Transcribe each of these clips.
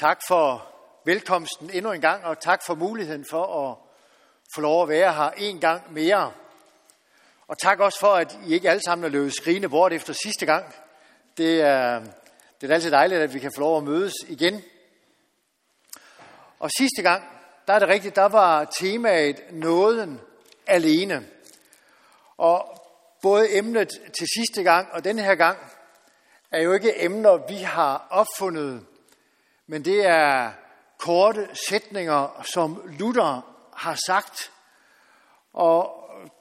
Tak for velkomsten endnu en gang, og tak for muligheden for at få lov at være her en gang mere. Og tak også for, at I ikke alle sammen er løbet skrigende bort efter sidste gang. Det er, det er altid dejligt, at vi kan få lov at mødes igen. Og sidste gang, der er det rigtigt, der var temaet nåden alene. Og både emnet til sidste gang og denne her gang er jo ikke emner, vi har opfundet, men det er korte sætninger, som Luther har sagt. Og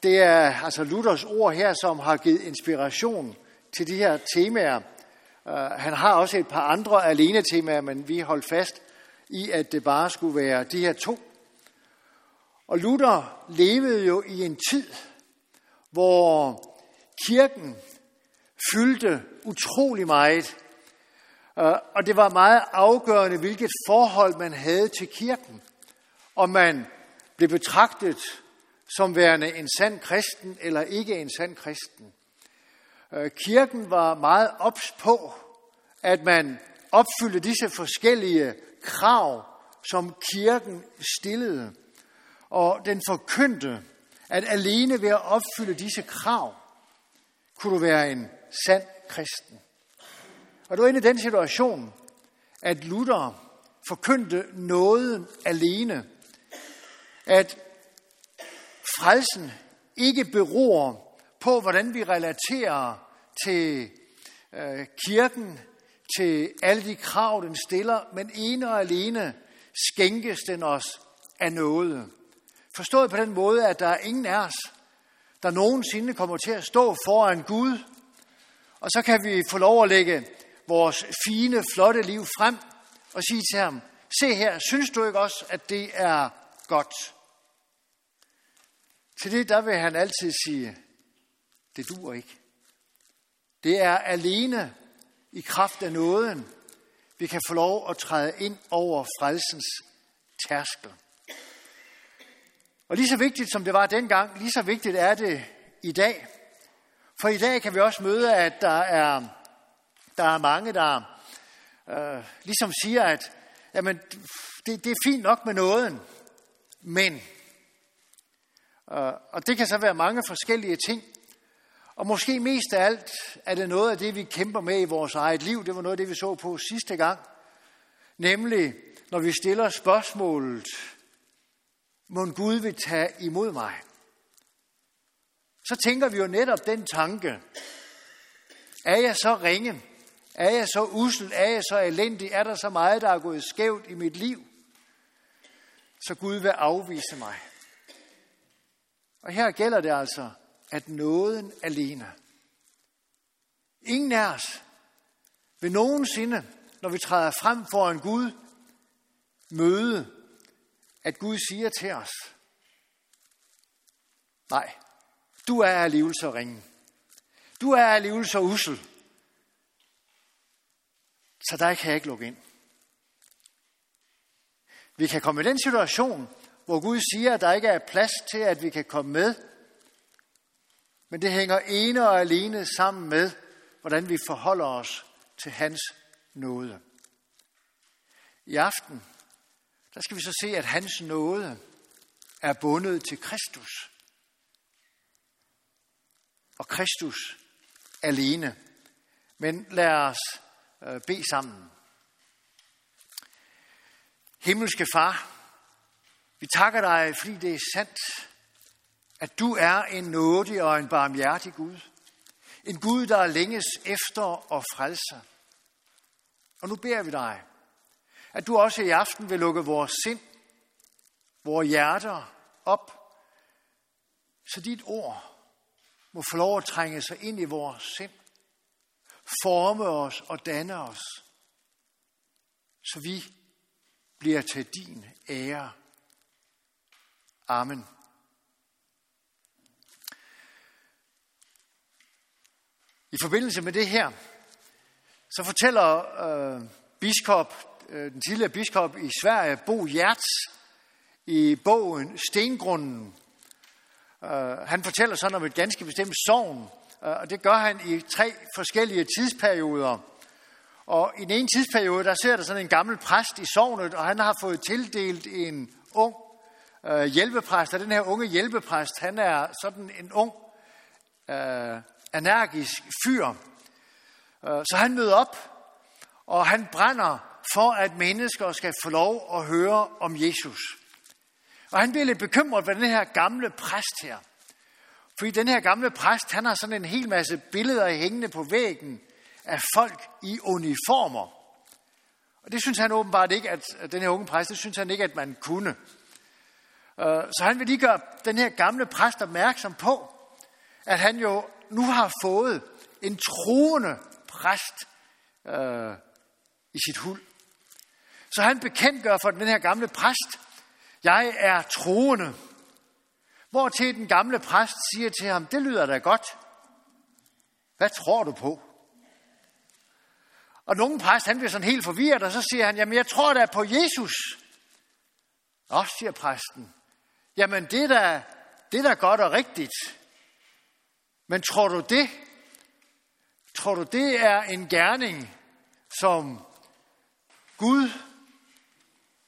det er altså Luthers ord her, som har givet inspiration til de her temaer. Øh, han har også et par andre alene temaer, men vi holdt fast i, at det bare skulle være de her to. Og Luther levede jo i en tid, hvor kirken fyldte utrolig meget. Øh, og det var meget afgørende, hvilket forhold man havde til kirken. Om man blev betragtet som værende en sand kristen eller ikke en sand kristen. Øh, kirken var meget ops på, at man opfyldte disse forskellige krav, som kirken stillede. Og den forkyndte, at alene ved at opfylde disse krav, kunne du være en sand kristen. Og det var inde i den situation, at Luther forkyndte nåden alene. At frelsen ikke beror på, hvordan vi relaterer til øh, kirken, til alle de krav, den stiller, men ene og alene skænkes den os af noget. Forstået på den måde, at der er ingen af os, der nogensinde kommer til at stå foran Gud, og så kan vi få lov at lægge vores fine, flotte liv frem og sige til ham, se her, synes du ikke også, at det er godt? Til det, der vil han altid sige, det duer ikke. Det er alene i kraft af nåden, vi kan få lov at træde ind over frelsens tærskel. Og lige så vigtigt som det var dengang, lige så vigtigt er det i dag. For i dag kan vi også møde, at der er, der er mange, der øh, ligesom siger, at jamen, det, det er fint nok med nåden, men, øh, og det kan så være mange forskellige ting, og måske mest af alt er det noget af det, vi kæmper med i vores eget liv. Det var noget af det, vi så på sidste gang. Nemlig, når vi stiller spørgsmålet, må Gud vil tage imod mig? Så tænker vi jo netop den tanke. Er jeg så ringe? Er jeg så usel? Er jeg så elendig? Er der så meget, der er gået skævt i mit liv? Så Gud vil afvise mig. Og her gælder det altså, at nåden alene. Ingen af os vil nogensinde, når vi træder frem for en Gud, møde, at Gud siger til os, nej, du er alligevel så ringe. Du er alligevel så usel. Så der kan jeg ikke lukke ind. Vi kan komme i den situation, hvor Gud siger, at der ikke er plads til, at vi kan komme med. Men det hænger ene og alene sammen med, hvordan vi forholder os til hans nåde. I aften, der skal vi så se, at hans nåde er bundet til Kristus og Kristus alene. Men lad os øh, bede sammen. Himmelske Far, vi takker dig, fordi det er sandt, at du er en nådig og en barmhjertig Gud. En Gud, der længes efter at frelse. Og nu beder vi dig, at du også i aften vil lukke vores sind, vores hjerter op, så dit ord må få lov at trænge sig ind i vores sind, forme os og danne os, så vi bliver til din ære. Amen. I forbindelse med det her, så fortæller øh, biskop, øh, den tidligere biskop i Sverige, Bo Hjerts, i bogen Stengrunden, øh, han fortæller sådan om et ganske bestemt sogn, Øh, og det gør han i tre forskellige tidsperioder. Og i den ene tidsperiode, der ser der sådan en gammel præst i sovnet, og han har fået tildelt en ung øh, hjælpepræst. Og den her unge hjælpepræst, han er sådan en ung, øh, energisk fyr. Øh, så han møder op, og han brænder for, at mennesker skal få lov at høre om Jesus. Og han bliver lidt bekymret for den her gamle præst her. Fordi den her gamle præst, han har sådan en hel masse billeder hængende på væggen af folk i uniformer. Og det synes han åbenbart ikke, at den her unge præst, det synes han ikke, at man kunne. Øh, så han vil lige gøre den her gamle præst opmærksom på, at han jo nu har fået en troende præst øh, i sit hul. Så han bekendtgør for den her gamle præst, jeg er troende. Hvor til den gamle præst siger til ham, det lyder da godt. Hvad tror du på? Og nogen præst, han bliver sådan helt forvirret, og så siger han, jamen jeg tror da på Jesus. Nå, siger præsten. Jamen det er da, det er da godt og rigtigt. Men tror du det? Tror du det er en gerning, som Gud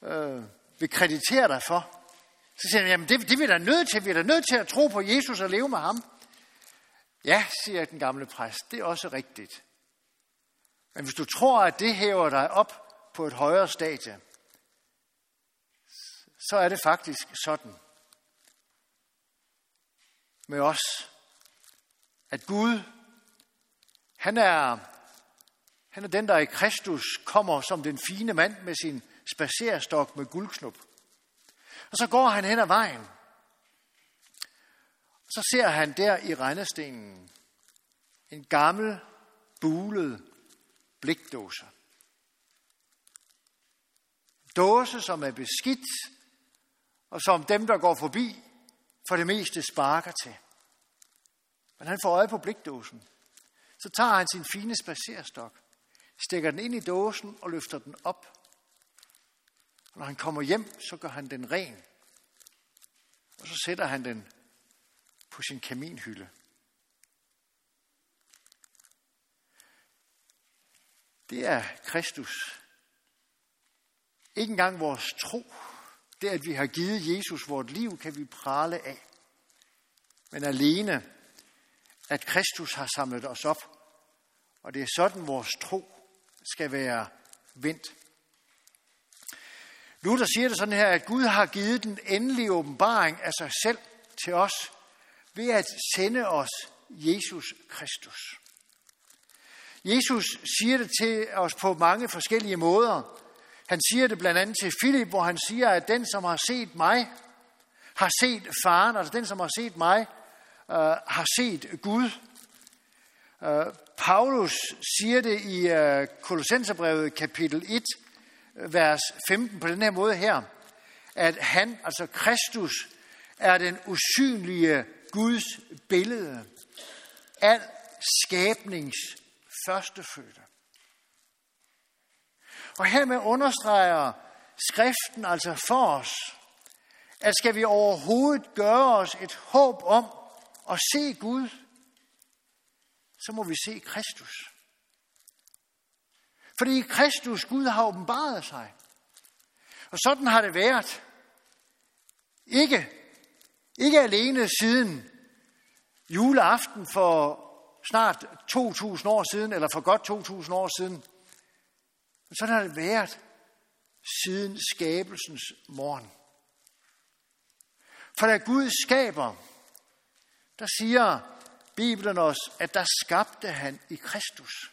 øh, vil kreditere dig for? Så siger han, jamen det, det er vi da nødt til. Vi er da nødt til at tro på Jesus og leve med ham. Ja, siger den gamle præst, det er også rigtigt. Men hvis du tror, at det hæver dig op på et højere stadie, så er det faktisk sådan med os, at Gud, han er, han er den, der i Kristus kommer som den fine mand med sin spacerstok med guldknop. Og så går han hen ad vejen. Så ser han der i rendestenen en gammel, bulet blikdåse. Dåse, som er beskidt, og som dem, der går forbi, for det meste sparker til. Men han får øje på blikdåsen. Så tager han sin fine spacerstok, stikker den ind i dåsen og løfter den op. Og når han kommer hjem, så gør han den ren. Og så sætter han den på sin kaminhylde. Det er Kristus. Ikke engang vores tro. Det, at vi har givet Jesus vort liv, kan vi prale af. Men alene, at Kristus har samlet os op. Og det er sådan, vores tro skal være vendt. Luther siger det sådan her, at Gud har givet den endelige åbenbaring af sig selv til os ved at sende os Jesus Kristus. Jesus siger det til os på mange forskellige måder. Han siger det blandt andet til Filip, hvor han siger, at den, som har set mig, har set faren, altså den, som har set mig, øh, har set Gud. Øh, Paulus siger det i øh, Kolossenserbrevet kapitel 1, vers 15 på den her måde her, at han, altså Kristus, er den usynlige Guds billede. Al skabnings førstefødte. Og hermed understreger skriften altså for os, at skal vi overhovedet gøre os et håb om at se Gud, så må vi se Kristus. Fordi Kristus, Gud har åbenbaret sig. Og sådan har det været. Ikke, ikke alene siden juleaften for snart 2.000 år siden, eller for godt 2.000 år siden. Men sådan har det været siden skabelsens morgen. For da Gud skaber, der siger Bibelen os, at der skabte han i Kristus.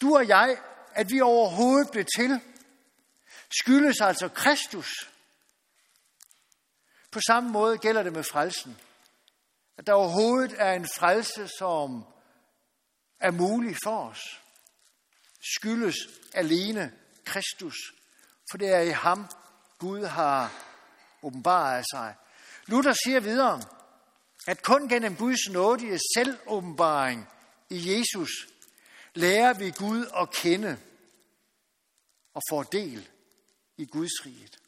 Du og jeg, at vi overhovedet blev til, skyldes altså Kristus. På samme måde gælder det med frelsen. At der overhovedet er en frelse, som er mulig for os, skyldes alene Kristus. For det er i ham, Gud har åbenbaret sig. Luther siger videre, at kun gennem Guds nådige selvåbenbaring i Jesus lærer vi Gud at kende og får del i Guds riget.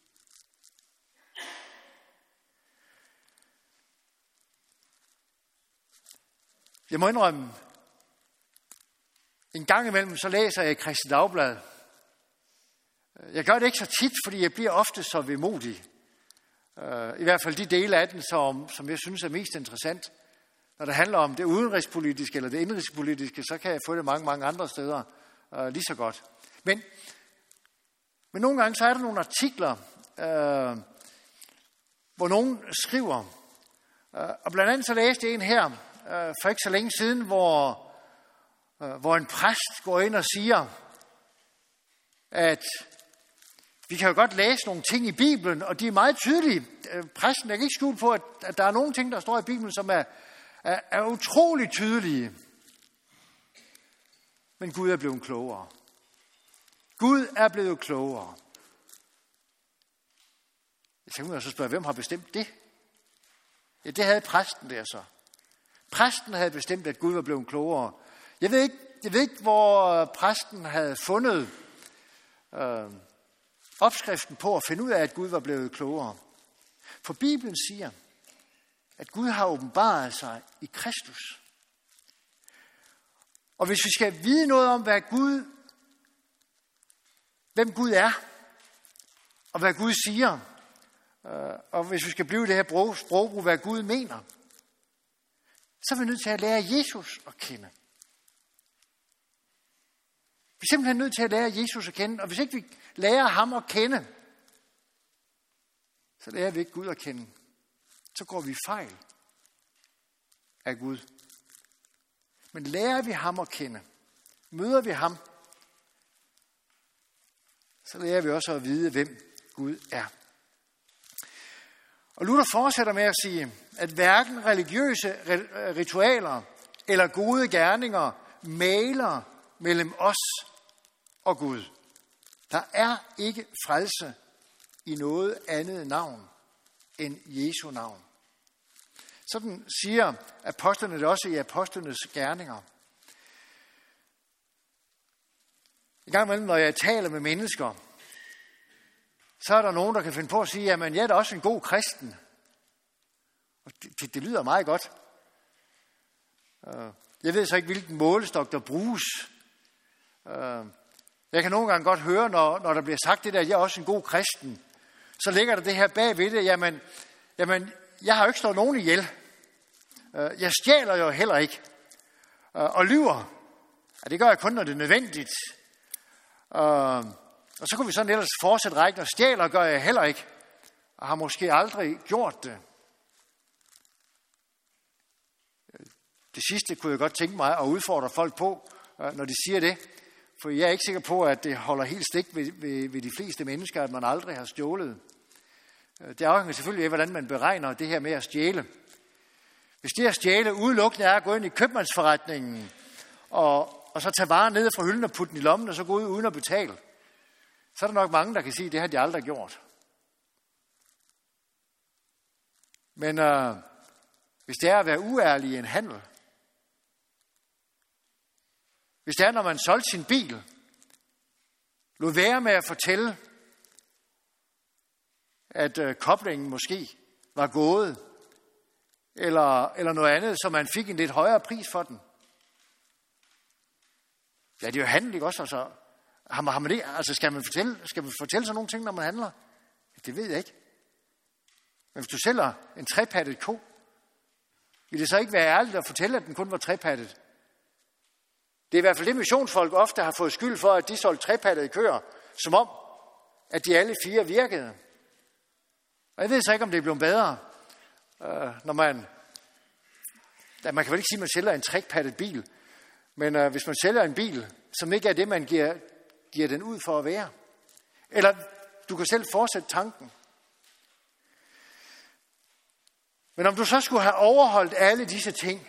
Jeg må indrømme, En gang imellem så læser jeg Kristi Dagblad. Jeg gør det ikke så tit, fordi jeg bliver ofte så vemodig. Øh, I hvert fald de dele af den, som, som jeg synes er mest interessant. Når det handler om det udenrigspolitiske eller det indrigspolitiske, så kan jeg få det mange, mange andre steder øh, lige så godt. Men, men nogle gange så er der nogle artikler, øh, hvor nogen skriver, øh, og blandt andet så læste jeg en her øh, for ikke så længe siden, hvor, øh, hvor en præst går ind og siger, at vi kan jo godt læse nogle ting i Bibelen, og de er meget tydelige. Øh, præsten er ikke skjult på, at, at der er nogle ting, der står i Bibelen, som er, er, er utrolig tydelige. Men Gud er blevet klogere. Gud er blevet klogere. Jeg tænker mig så spørge, hvem har bestemt det? Ja, det havde præsten der så. Præsten havde bestemt, at Gud var blevet klogere. Jeg ved ikke, jeg ved ikke hvor øh, præsten havde fundet øh, opskriften på at finde ud af, at Gud var blevet klogere. For Bibelen siger, at Gud har åbenbaret sig i Kristus. Og hvis vi skal vide noget om, hvad Gud, hvem Gud er, og hvad Gud siger, øh, og hvis vi skal blive det her sprogbrug, hvad Gud mener, så er vi nødt til at lære Jesus at kende. Vi er simpelthen nødt til at lære Jesus at kende, og hvis ikke vi lærer ham at kende, så lærer vi ikke Gud at kende så går vi fejl af Gud. Men lærer vi ham at kende, møder vi ham, så lærer vi også at vide, hvem Gud er. Og Luther fortsætter med at sige, at hverken religiøse ritualer eller gode gerninger maler mellem os og Gud. Der er ikke frelse i noget andet navn end Jesu navn. Sådan siger apostlene det også i apostlenes gerninger. I gang imellem, når jeg taler med mennesker, så er der nogen, der kan finde på at sige, at jeg er da også en god kristen. Og det, det, det lyder meget godt. Øh, jeg ved så ikke, hvilken målestok der bruges. Øh, jeg kan nogle gange godt høre, når, når der bliver sagt det der, jeg er også en god kristen. Så ligger der det her bag ved det, jamen, jamen jeg har jo ikke slået nogen ihjel. Øh, jeg stjæler jo heller ikke. Øh, og lyver. Ja, det gør jeg kun, når det er nødvendigt. Øh, og så kunne vi sådan ellers fortsætte rækken, og stjæler gør jeg heller ikke. Og har måske aldrig gjort det. Det sidste kunne jeg godt tænke mig at udfordre folk på, når de siger det. For jeg er ikke sikker på, at det holder helt stik ved, ved, ved de fleste mennesker, at man aldrig har stjålet. Øh, det afhænger selvfølgelig af, hvordan man beregner det her med at stjæle. Hvis det at stjæle udelukkende er at gå ind i købmandsforretningen og, og så tage varer ned fra hylden og putte den i lommen og så gå ud uden at betale, så er der nok mange, der kan sige, at det har de aldrig gjort. Men øh, hvis det er at være uærlig i en handel, hvis det er, når man solgte sin bil, lod være med at fortælle, at øh, koblingen måske var gået, eller, eller noget andet, så man fik en lidt højere pris for den. Ja, det er jo handel, ikke også? Altså, har man, har man det, altså skal, man fortælle, skal man fortælle sådan nogle ting, når man handler? Det ved jeg ikke. Men hvis du sælger en trepattet ko, vil det så ikke være ærligt at fortælle, at den kun var trepattet? Det er i hvert fald det, missionsfolk ofte har fået skyld for, at de solgte trepattede køer, som om, at de alle fire virkede. Og jeg ved så ikke, om det er blevet bedre øh, når man... Ja, man kan vel ikke sige, at man sælger en trækpattet bil, men øh, hvis man sælger en bil, som ikke er det, man giver, giver den ud for at være. Eller du kan selv fortsætte tanken. Men om du så skulle have overholdt alle disse ting,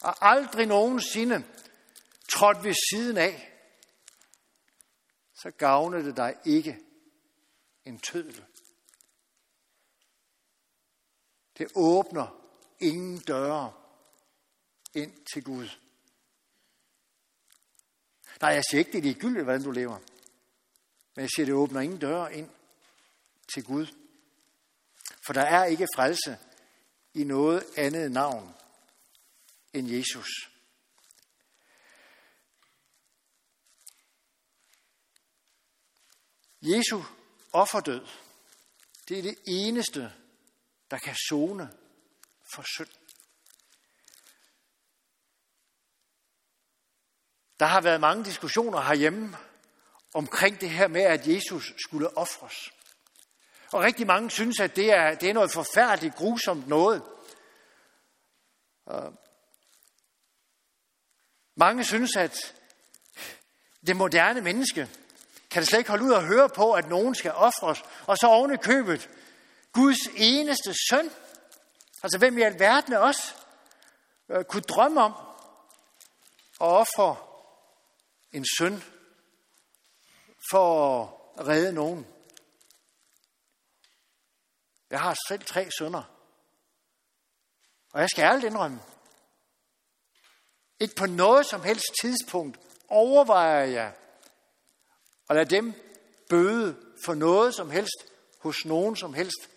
og aldrig nogensinde trådt ved siden af, så gavner det dig ikke en tødel. Det åbner ingen døre ind til Gud. Nej, jeg siger ikke, det er ligegyldigt, hvordan du lever. Men jeg siger, det åbner ingen døre ind til Gud. For der er ikke frelse i noget andet navn end Jesus. Jesu offerdød, det er det eneste, der kan zone for synd. Der har været mange diskussioner herhjemme omkring det her med, at Jesus skulle ofres. Og rigtig mange synes, at det er, det er noget forfærdeligt, grusomt noget. Øh. Mange synes, at det moderne menneske kan det slet ikke holde ud at høre på, at nogen skal ofres, og så oven i købet Guds eneste søn. Altså hvem i alverden af os øh, kunne drømme om at ofre en søn for at redde nogen. Jeg har selv tre sønner. Og jeg skal ærligt indrømme, ikke på noget som helst tidspunkt overvejer jeg og lad dem bøde for noget som helst hos nogen som helst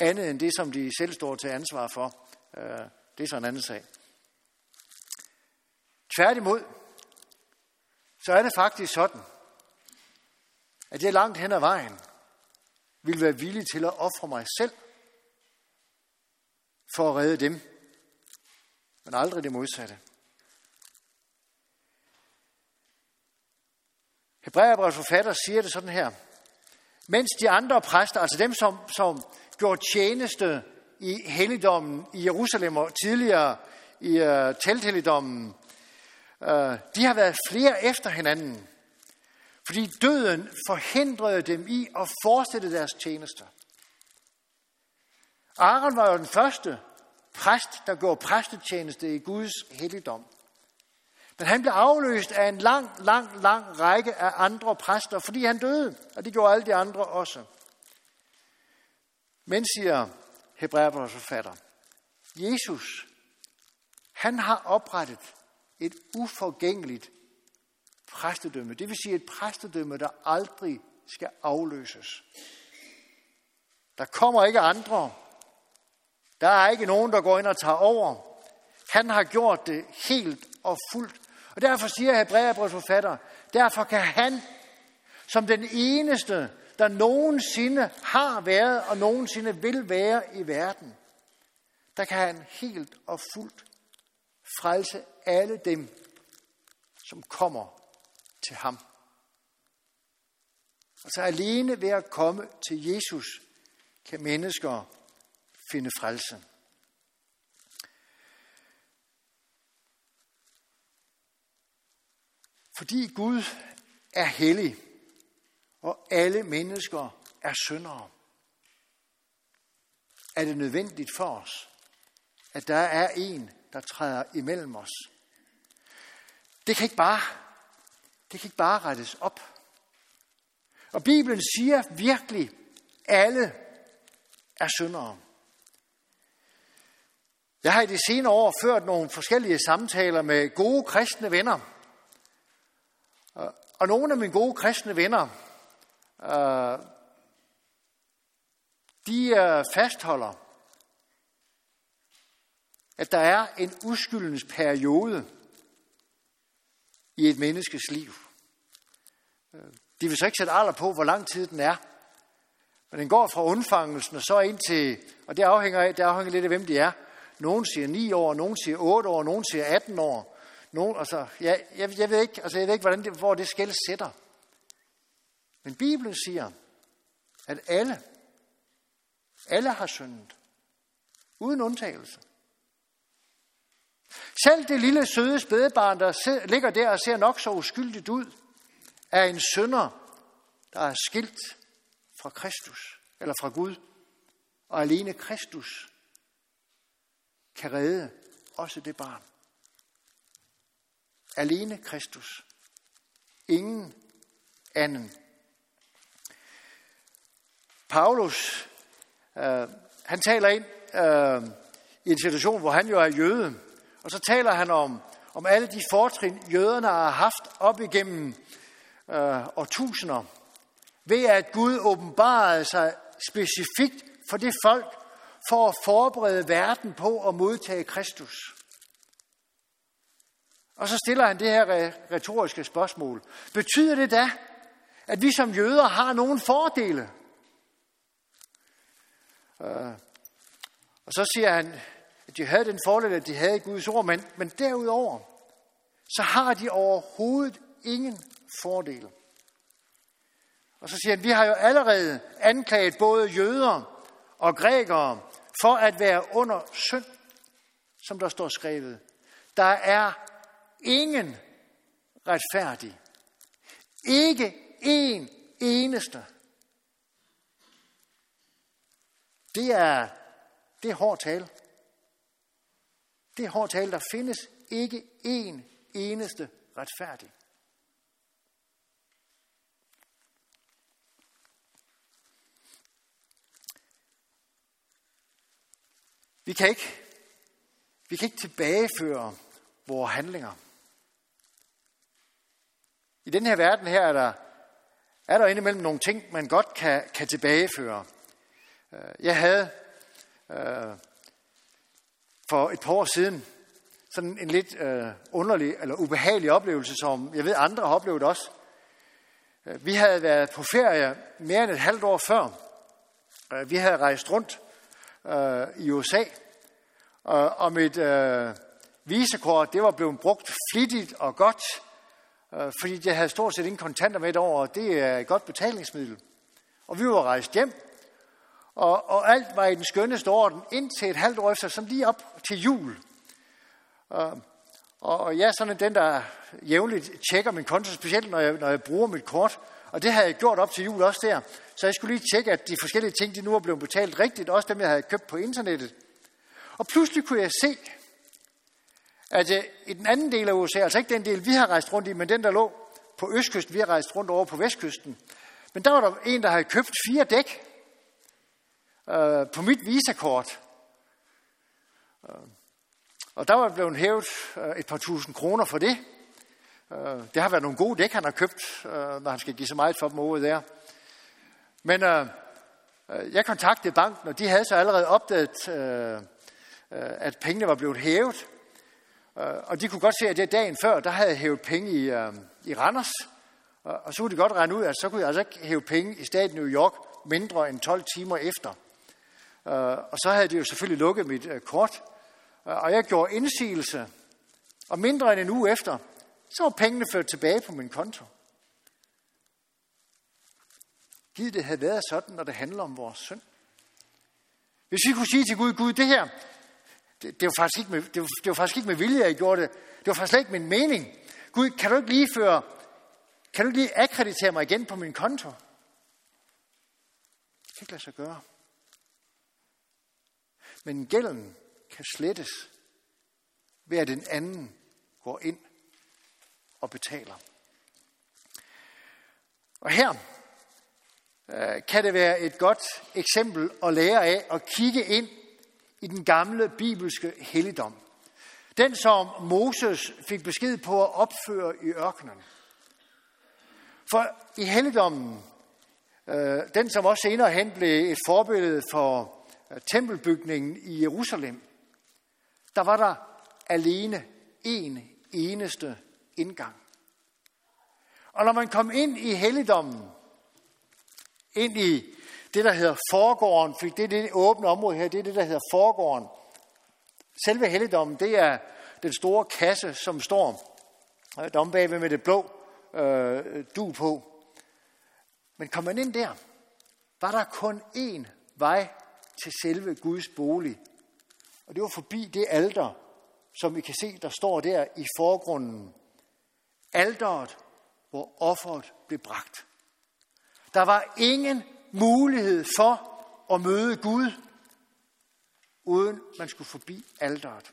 andet end det, som de selv står til ansvar for. Øh, det er så en anden sag. Tværtimod, så er det faktisk sådan, at jeg langt hen ad vejen vil være villig til at ofre mig selv for at redde dem, men aldrig det modsatte. Hebræerbrevets forfatter siger det sådan her. Mens de andre præster, altså dem, som, som gjorde tjeneste i helligdommen i Jerusalem og tidligere i uh, telthelligdommen, uh, de har været flere efter hinanden. Fordi døden forhindrede dem i at fortsætte deres tjenester. Aaron var jo den første præst, der gjorde præstetjeneste i Guds helligdom. Men han blev afløst af en lang, lang, lang række af andre præster, fordi han døde, og det gjorde alle de andre også. Men siger Hebræerbrevets forfatter, Jesus, han har oprettet et uforgængeligt præstedømme. Det vil sige et præstedømme, der aldrig skal afløses. Der kommer ikke andre. Der er ikke nogen, der går ind og tager over. Han har gjort det helt og fuldt. Og derfor siger Hebræerbrevets forfatter, derfor kan han, som den eneste, der nogensinde har været og nogensinde vil være i verden, der kan han helt og fuldt frelse alle dem, som kommer til ham. Altså alene ved at komme til Jesus, kan mennesker finde frelse. Fordi Gud er hellig, og alle mennesker er syndere, er det nødvendigt for os, at der er en, der træder imellem os. Det kan ikke bare, det kan ikke bare rettes op. Og Bibelen siger virkelig, alle er syndere. Jeg har i de senere år ført nogle forskellige samtaler med gode kristne venner. Øh, og nogle af mine gode kristne venner, øh, de øh, fastholder, at der er en uskyldens periode i et menneskes liv. De vil så ikke sætte alder på, hvor lang tid den er. Men den går fra undfangelsen og så ind til, og det afhænger, af, det afhænger lidt af, hvem de er. Nogen siger 9 år, nogen siger 8 år, nogen siger 18 år. Nogen, altså, ja, jeg, jeg, ved ikke, altså, jeg ved ikke, hvordan det, hvor det skæld sætter. Men Bibelen siger, at alle, alle har syndet. Uden undtagelse. Selv det lille søde spædebarn, der ligger der og ser nok så uskyldigt ud, er en sønder, der er skilt fra Kristus, eller fra Gud. Og alene Kristus kan redde også det barn. Alene Kristus. Ingen anden. Paulus, øh, han taler ind øh, i en situation, hvor han jo er jøde, og så taler han om, om alle de fortrin, jøderne har haft op igennem øh, årtusinder, ved at Gud åbenbarede sig specifikt for det folk, for at forberede verden på at modtage Kristus. Og så stiller han det her retoriske spørgsmål. Betyder det da, at vi som jøder har nogle fordele. Øh, og så siger han, at de havde den fordel, at de havde Guds ord, men, men derudover, så har de overhovedet ingen fordele. Og så siger han, vi har jo allerede anklaget både jøder og grækere for at være under synd, som der står skrevet. Der er ingen retfærdig. Ikke en eneste. Det er, det er hård tale. Det er hård tale. Der findes ikke en eneste retfærdig. Vi kan ikke, vi kan ikke tilbageføre vores handlinger. I den her verden her er der, er der indimellem nogle ting, man godt kan, kan tilbageføre. Øh, jeg havde øh, for et par år siden sådan en lidt øh, underlig eller ubehagelig oplevelse, som jeg ved andre har oplevet også. Øh, vi havde været på ferie mere end et halvt år før. Øh, vi havde rejst rundt øh, i USA, og, og mit øh, visekort, det var blevet brugt flittigt og godt, øh, fordi jeg havde stort set ingen kontanter med over, og det er et godt betalingsmiddel. Og vi var rejst hjem, og, og alt var i den skønneste orden, indtil et halvt år efter, som lige op til jul. Øh, og, og jeg er sådan den, der jævnligt tjekker min konto, specielt når jeg, når jeg bruger mit kort. Og det havde jeg gjort op til jul også der. Så jeg skulle lige tjekke, at de forskellige ting, de nu er blevet betalt rigtigt, også dem, jeg havde købt på internettet. Og pludselig kunne jeg se, at i den anden del af USA, altså ikke den del, vi har rejst rundt i, men den, der lå på østkysten, vi har rejst rundt over på vestkysten, men der var der en, der havde købt fire dæk øh, på mit visakort. Øh, og der var blevet hævet øh, et par tusind kroner for det. Øh, det har været nogle gode dæk, han har købt, når han skal give så meget for dem over der. Men øh, jeg kontaktede banken, og de havde så allerede opdaget, Øh, at pengene var blevet hævet. Øh, og de kunne godt se, at det dagen før, der havde jeg hævet penge i, øh, i Randers. Og så kunne de godt regne ud, at så kunne jeg altså ikke hæve penge i staten New York mindre end 12 timer efter. Øh, og så havde de jo selvfølgelig lukket mit øh, kort. Og jeg gjorde indsigelse. Og mindre end en uge efter, så var pengene ført tilbage på min konto. Givet det havde været sådan, når det handler om vores synd. Hvis vi kunne sige til Gud, Gud, det her, det, det, var faktisk ikke med, det, var, det var faktisk ikke med vilje, jeg gjorde det. Det var faktisk slet ikke min mening. Gud, kan du ikke lige føre, kan du ikke lige akkreditere mig igen på min konto? Det kan ikke lade sig gøre. Men gælden kan slettes ved at den anden går ind og betaler. Og her øh, kan det være et godt eksempel at lære af at kigge ind i den gamle bibelske helligdom. Den, som Moses fik besked på at opføre i ørkenen. For i helligdommen, øh, den som også senere hen blev et forbillede for øh, tempelbygningen i Jerusalem, der var der alene en eneste indgang. Og når man kom ind i helligdommen, ind i det, der hedder forgården, fordi det er det åbne område her, det er det, der hedder forgården. Selve helligdommen, det er den store kasse, som står øh, derom bagved med det blå øh, du på. Men kom man ind der, var der kun én vej til selve Guds bolig. Og det var forbi det alter, som I kan se, der står der i forgrunden. Alteret, hvor offeret blev bragt. Der var ingen mulighed for at møde Gud, uden man skulle forbi alderet.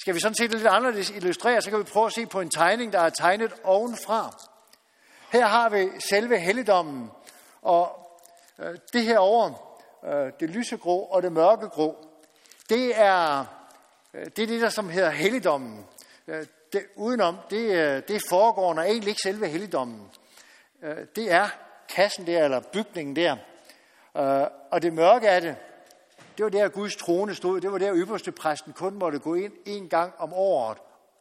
Skal vi sådan set lidt anderledes illustrere, så kan vi prøve at se på en tegning, der er tegnet ovenfra. Her har vi selve helligdommen, og øh, det her over, øh, det lysegrå og det mørkegrå, det er, øh, det er det, der som hedder helligdommen. Det, udenom, det, det foregår, når egentlig ikke selve helligdommen. Det er kassen der, eller bygningen der. Øh, og det mørke af det, det var der Guds trone stod. Det var der ypperste præsten kun måtte gå ind en gang om året,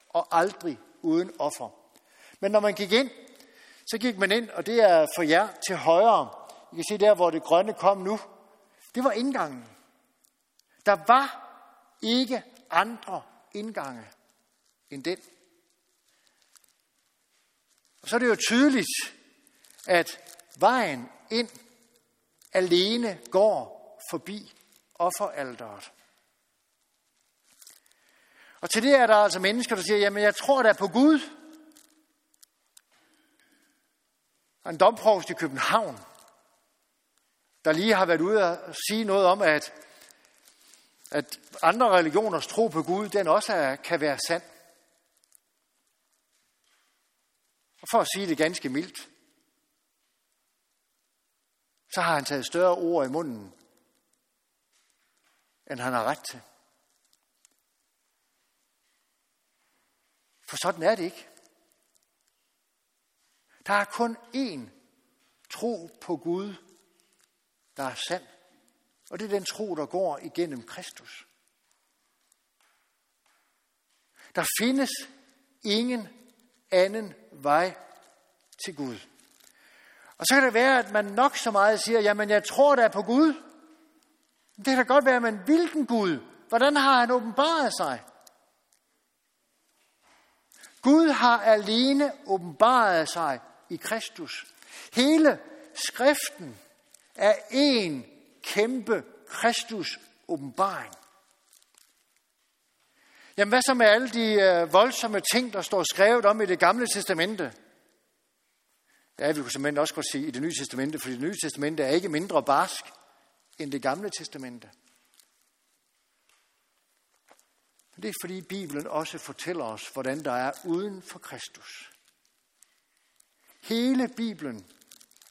og aldrig uden offer. Men når man gik ind, Så gik man ind, og det er for jer til højre. I kan se der, hvor det grønne kom nu. Det var indgangen. Der var ikke andre indgange end den. Og så er det jo tydeligt, at vejen ind alene går forbi offeralderet. Og til det er der altså mennesker, der siger, jamen jeg tror da på Gud. Og en domprovst i København, der lige har været ude og sige noget om, at, at andre religioners tro på Gud, den også er, kan være sand. Og for at sige det ganske mildt, så har han taget større ord i munden, end han har ret til. For sådan er det ikke. Der er kun én tro på Gud, der er sand. Og det er den tro, der går igennem Kristus. Der findes ingen anden vej til Gud. Og så kan det være, at man nok så meget siger, jamen jeg tror da på Gud. Det kan da godt være, men hvilken Gud? Hvordan har han åbenbaret sig? Gud har alene åbenbaret sig i Kristus. Hele skriften er en kæmpe Kristus åbenbaring. Jamen hvad så med alle de øh, voldsomme ting, der står skrevet om i det gamle testamente? Ja, vi kunne simpelthen også godt sige i det nye testamente, for det nye testamente er ikke mindre barsk end det gamle testamente. Det er fordi Bibelen også fortæller os, hvordan der er uden for Kristus. Hele Bibelen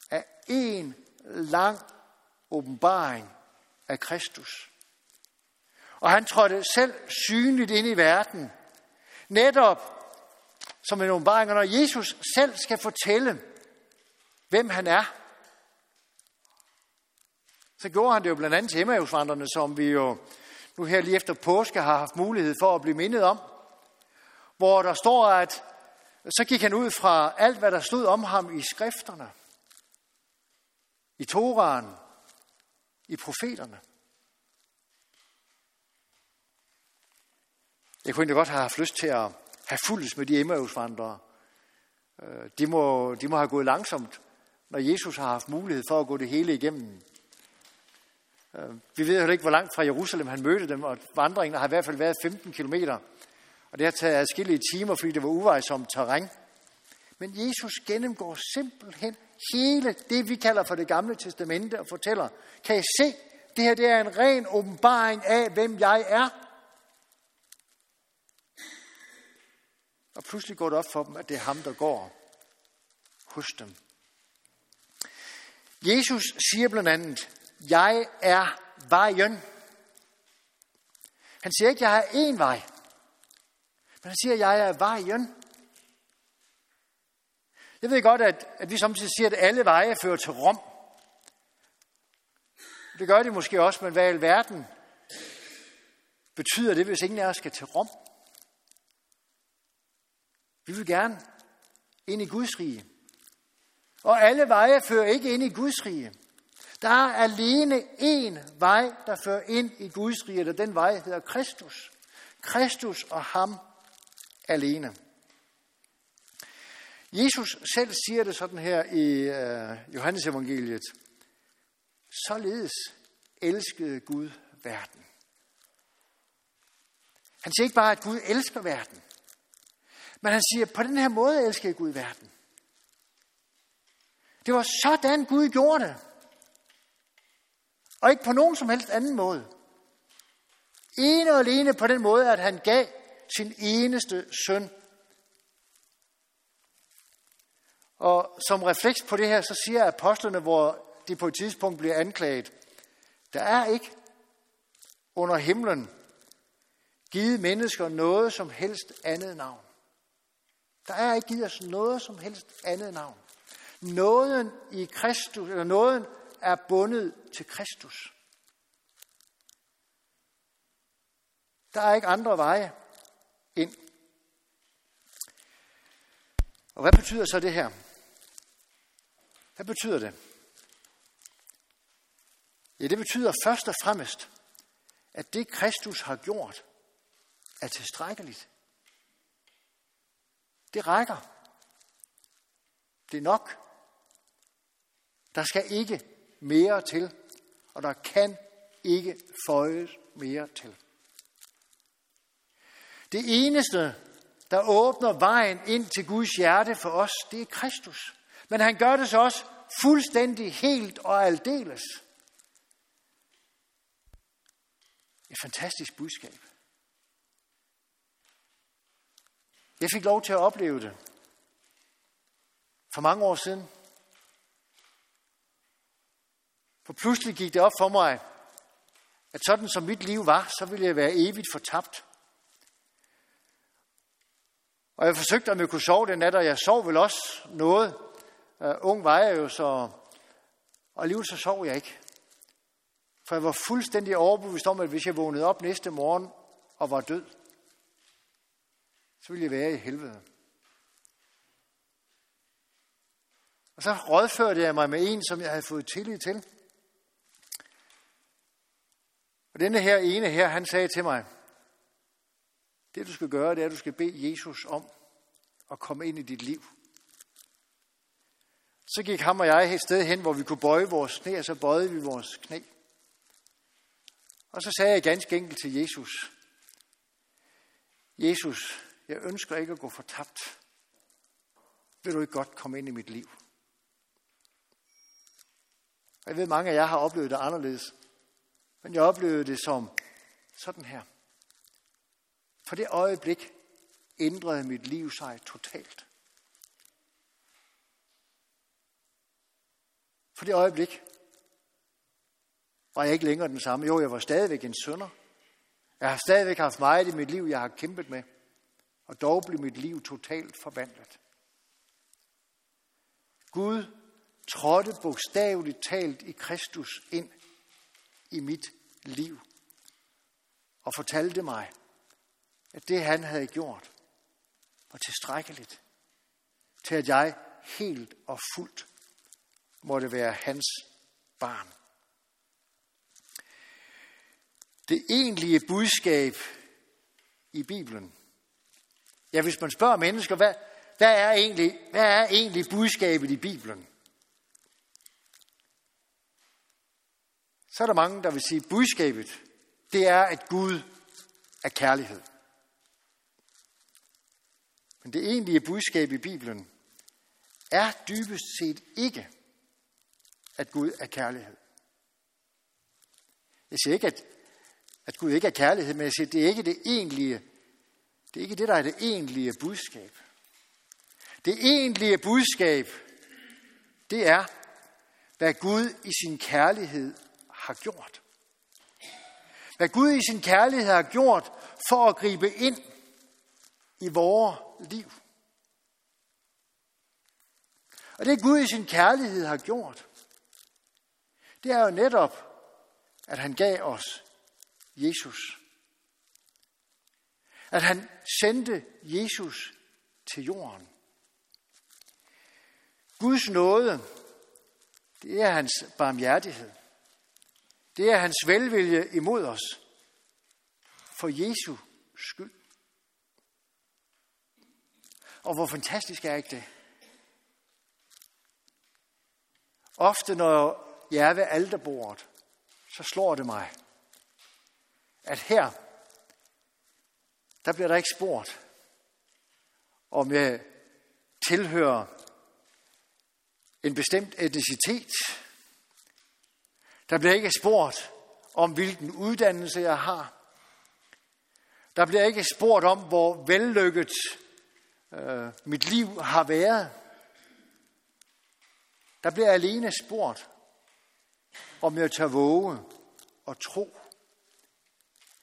er en lang åbenbaring af Kristus. Og han trådte selv synligt ind i verden, netop som en åbenbaring, når Jesus selv skal fortælle, hvem han er. Så gjorde han det jo blandt andet til Emmausvandrene, som vi jo nu her lige efter påske har haft mulighed for at blive mindet om, hvor der står, at så gik han ud fra alt, hvad der stod om ham i skrifterne, i Toraen, i profeterne. Jeg kunne egentlig godt have haft lyst til at have fuldt med de Emmausvandrere. Øh, de må, de må have gået langsomt, når Jesus har haft mulighed for at gå det hele igennem. Øh, vi ved heller ikke, hvor langt fra Jerusalem han mødte dem, og vandringen har i hvert fald været 15 kilometer. Og det har taget adskillige timer, fordi det var uvejsomt terræn. Men Jesus gennemgår simpelthen hele det, vi kalder for det gamle testamente, og fortæller, kan I se, det her det er en ren åbenbaring af, hvem jeg er. Og pludselig går det op for dem, at det er ham, der går hos dem. Jesus siger blandt andet, jeg er vejen. Han siger ikke, jeg har én vej. Men han siger, jeg er vejen. Jeg ved godt, at, at vi samtidig siger, at alle veje fører til Rom. Det gør de måske også, men hvad i alverden betyder det, hvis ingen af os skal til Rom? Vi vil gerne ind i Guds rige. Og alle veje fører ikke ind i Guds rige. Der er alene én vej, der fører ind i Guds rige, og den vej hedder Kristus. Kristus og ham alene. Jesus selv siger det sådan her i uh, Johannes evangeliet. Således elskede Gud verden. Han siger ikke bare, at Gud elsker verden. Men han siger, på den her måde elsker Gud verden. Det var sådan Gud gjorde det. Og ikke på nogen som helst anden måde. Ene og alene på den måde, at han gav sin eneste søn. Og som refleks på det her, så siger apostlene, hvor de på et tidspunkt bliver anklaget, der er ikke under himlen givet mennesker noget som helst andet navn. Der er ikke givet os noget som helst andet navn. Nåden i Kristus, eller nåden er bundet til Kristus. Der er ikke andre veje ind. Og hvad betyder så det her? Hvad betyder det? Ja, det betyder først og fremmest, at det Kristus har gjort, er tilstrækkeligt. Det rækker. Det er nok. Der skal ikke mere til, og der kan ikke føjes mere til. Det eneste, der åbner vejen ind til Guds hjerte for os, det er Kristus. Men han gør det så også fuldstændig helt og aldeles. Et fantastisk budskab. Jeg fik lov til at opleve det for mange år siden. For pludselig gik det op for mig, at sådan som mit liv var, så ville jeg være evigt fortabt. Og jeg forsøgte, om jeg kunne sove den nat, og jeg sov vel også noget. Uh, ung var jeg jo, så... Og alligevel så sov jeg ikke. For jeg var fuldstændig overbevist om, at hvis jeg vågnede op næste morgen og var død, så ville jeg være i helvede. Og så rådførte jeg mig med en, som jeg havde fået tillid til. Og denne her ene her, han sagde til mig, det du skal gøre, det er, at du skal bede Jesus om at komme ind i dit liv. Så gik ham og jeg et sted hen, hvor vi kunne bøje vores knæ, og så bøjede vi vores knæ. Og så sagde jeg ganske enkelt til Jesus, Jesus, jeg ønsker ikke at gå fortabt. Vil du ikke godt komme ind i mit liv? Jeg ved, mange af jer har oplevet det anderledes. Men jeg oplevede det som sådan her. For det øjeblik ændrede mit liv sig totalt. For det øjeblik var jeg ikke længere den samme. Jo, jeg var stadigvæk en sønder. Jeg har stadigvæk haft meget i mit liv, jeg har kæmpet med. Og dog blev mit liv totalt forvandlet. Gud trådte bogstaveligt talt i Kristus ind i mit liv og fortalte mig, at det han havde gjort var tilstrækkeligt til, at jeg helt og fuldt måtte være hans barn. Det egentlige budskab i Bibelen. Ja, hvis man spørger mennesker, hvad, hvad, er, egentlig, hvad er egentlig budskabet i Bibelen? Så er der mange, der vil sige, at budskabet, det er, at Gud er kærlighed. Men det egentlige budskab i Bibelen er dybest set ikke, at Gud er kærlighed. Jeg siger ikke, at, at Gud ikke er kærlighed, men jeg siger, at det er ikke det egentlige, det er ikke det, der er det egentlige budskab. Det egentlige budskab, det er, hvad Gud i sin kærlighed har gjort. Hvad Gud i sin kærlighed har gjort for at gribe ind i vores liv. Og det Gud i sin kærlighed har gjort, det er jo netop, at han gav os Jesus. At han sendte Jesus til jorden. Guds nåde, det er hans barmhjertighed. Det er hans velvilje imod os. For Jesu skyld. Og hvor fantastisk er ikke det? Ofte når jeg er ved alterbordet, så slår det mig, at her, der bliver der ikke spurgt, om jeg tilhører en bestemt etnicitet. Der bliver ikke spurgt om, hvilken uddannelse jeg har. Der bliver ikke spurgt om, hvor vellykket øh, mit liv har været. Der bliver alene spurgt, om jeg tør våge og tro,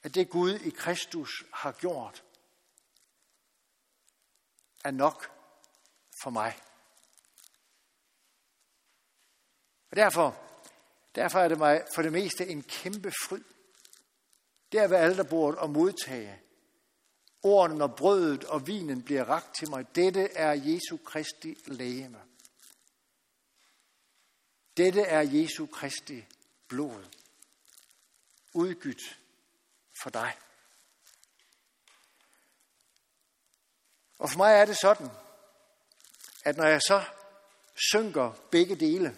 at det Gud i Kristus har gjort, er nok for mig. Og derfor, derfor er det mig for det meste en kæmpe fryd. Det er ved alderbordet at modtage ordene, og brødet og vinen bliver ragt til mig. Dette er Jesu Kristi lægeme. Dette er Jesu Kristi blod, udgydt for dig. Og for mig er det sådan, at når jeg så synker begge dele,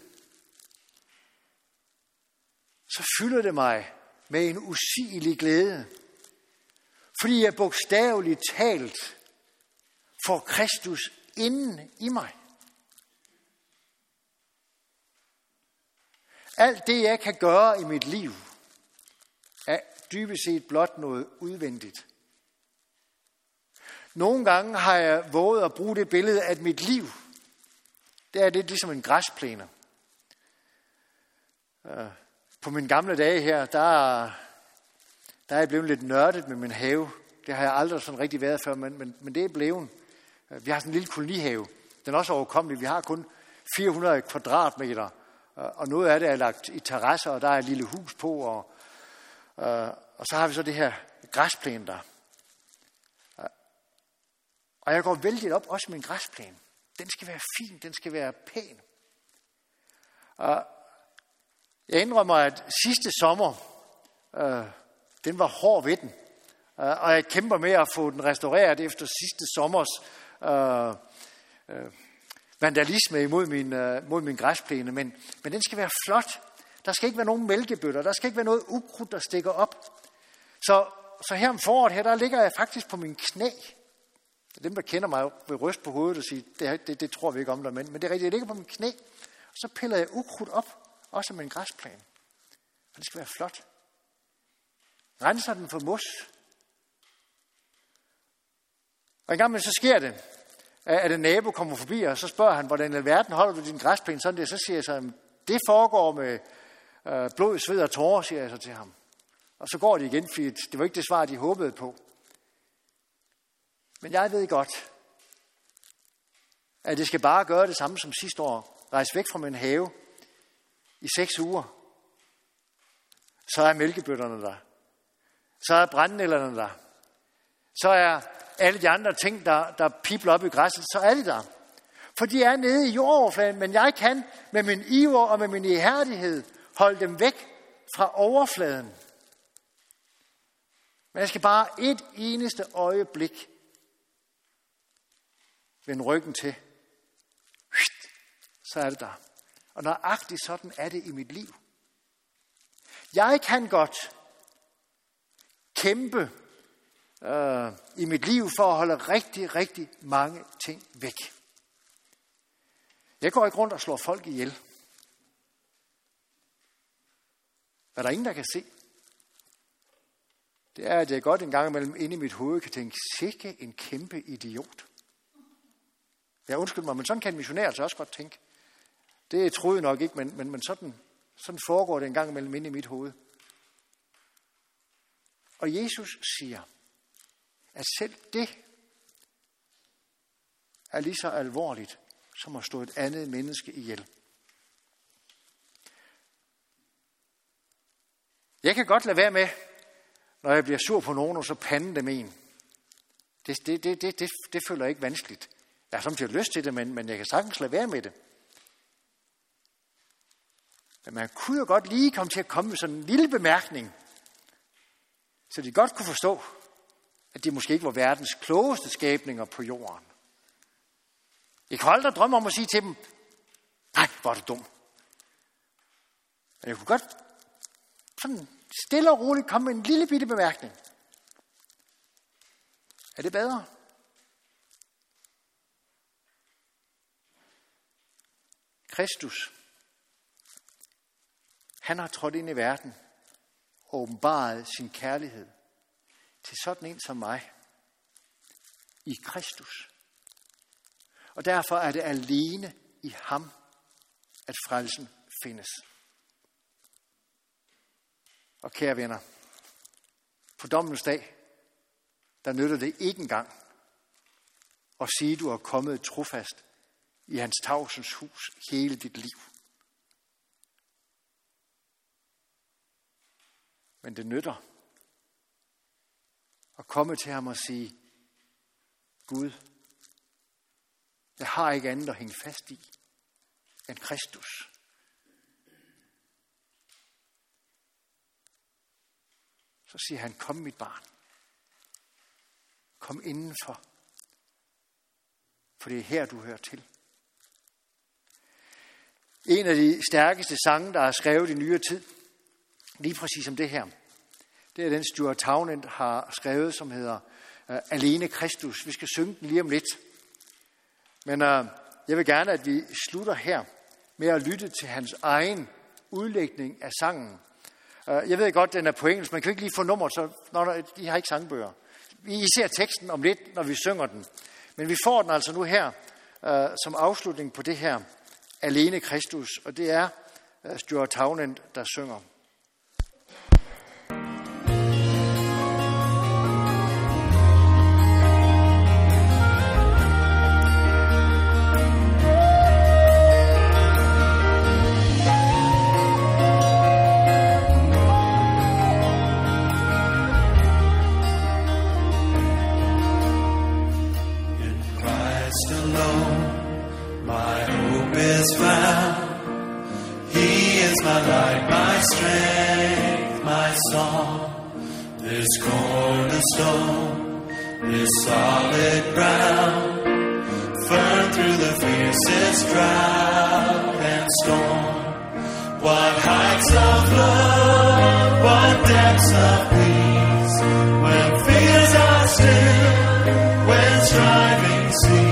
så fylder det mig med en usigelig glæde, fordi jeg bogstaveligt talt får Kristus inden i mig. Alt det, jeg kan gøre i mit liv, er dybest set blot noget udvendigt. Nogle gange har jeg våget at bruge det billede, at mit liv, det er det ligesom en græsplæne. Øh, på mine gamle dage her, der, der er jeg blevet lidt nørdet med min have. Det har jeg aldrig sådan rigtig været før, men, men, men det er blevet. Øh, vi har sådan en lille kolonihave. Den er også overkommelig. Vi har kun 400 kvadratmeter, øh, og noget af det er lagt i terrasser, og der er et lille hus på, og, øh, og så har vi så det her græsplæne der. Og jeg går vældig op også med græsplæne. Den skal være fin, den skal være pæn. Og jeg indrømmer, at sidste sommer, øh, den var hård ved den. Øh, og jeg kæmper med at få den restaureret efter sidste sommers øh, øh, vandalisme imod min, øh, mod min græsplæne. Men, men den skal være flot. Der skal ikke være nogen mælkebøtter. Der skal ikke være noget ukrudt, der stikker op. Så, så her om foråret her, der ligger jeg faktisk på min knæ dem, der kender mig, vil ryste på hovedet og sige, det, det, det tror vi ikke om dig, men, men det er rigtigt, jeg ligger på min knæ, og så piller jeg ukrudt op, også med en græsplan. Og det skal være flot. Renser den for mos. Og en gang med, så sker det, at en nabo kommer forbi, og så spørger han, hvordan i verden holder du din græsplæne sådan der? Så siger jeg så, det foregår med øh, blod, sved og tårer, siger jeg så til ham. Og så går det igen, fordi det var ikke det svar, de håbede på. Men jeg ved godt, at det skal bare gøre det samme som sidste år. Rejse væk fra min have i seks uger. Så er mælkebøtterne der. Så er brændnælderne der. Så er alle de andre ting, der, der pipler op i græsset, så er de der. For de er nede i jordoverfladen, men jeg kan med min iver og med min ihærdighed holde dem væk fra overfladen. Men jeg skal bare et eneste øjeblik vende ryggen til, så er det der. Og nøjagtigt sådan er det i mit liv. Jeg kan godt kæmpe øh, i mit liv for at holde rigtig, rigtig mange ting væk. Jeg går ikke rundt og slår folk ihjel. Hvad der ingen, der kan se, det er, at jeg godt en gang imellem inde i mit hoved kan tænke, sikke en kæmpe idiot. Ja, undskyld mig, men sådan kan en missionær altså også godt tænke. Det troede jeg nok ikke, men, men, men sådan, sådan foregår det en gang imellem inde i mit hoved. Og Jesus siger, at selv det er lige så alvorligt, som at stå et andet menneske ihjel. Jeg kan godt lade være med, når jeg bliver sur på nogen, og så pande dem en. Det, det, det, det, det, det føler jeg ikke vanskeligt. Jeg har samtidig lyst til det, men, men jeg kan sagtens lade være med det. Men man kunne jo godt lige komme til at komme med sådan en lille bemærkning, så de godt kunne forstå, at de måske ikke var verdens klogeste skabninger på jorden. Jeg kunne aldrig drømme om at sige til dem, nej, hvor er du dum. Men jeg kunne godt sådan stille og roligt komme med en lille bitte bemærkning. Er det bedre? Kristus, han har trådt ind i verden og åbenbaret sin kærlighed til sådan en som mig i Kristus. Og derfor er det alene i ham, at frelsen findes. Og kære venner, på dommens dag, der nytter det ikke engang at sige, at du er kommet trofast i hans tavsens hus hele dit liv. Men det nytter at komme til ham og sige, Gud, jeg har ikke andet at hænge fast i end Kristus. Så siger han, kom mit barn. Kom indenfor. For det er her, du hører til. En af de stærkeste sange, der er skrevet i nyere tid, lige præcis om det her, det er den Stuart Townend har skrevet, som hedder øh, Alene Kristus. Vi skal synge den lige om lidt. Men øh, jeg vil gerne, at vi slutter her med at lytte til hans egen udlægning af sangen. Øh, jeg ved godt, den er på engelsk. Man kan ikke lige få nummeret, så når de har ikke sangbøger. Vi ser teksten om lidt, når vi synger den. Men vi får den altså nu her øh, som afslutning på det her Alene Kristus. Og det er øh, Stuart Townend, der synger. my light, my strength, my song. This cornerstone, this solid ground, firm through the fiercest drought and storm. What heights of love, what depths of peace, when fears are still, when striving cease.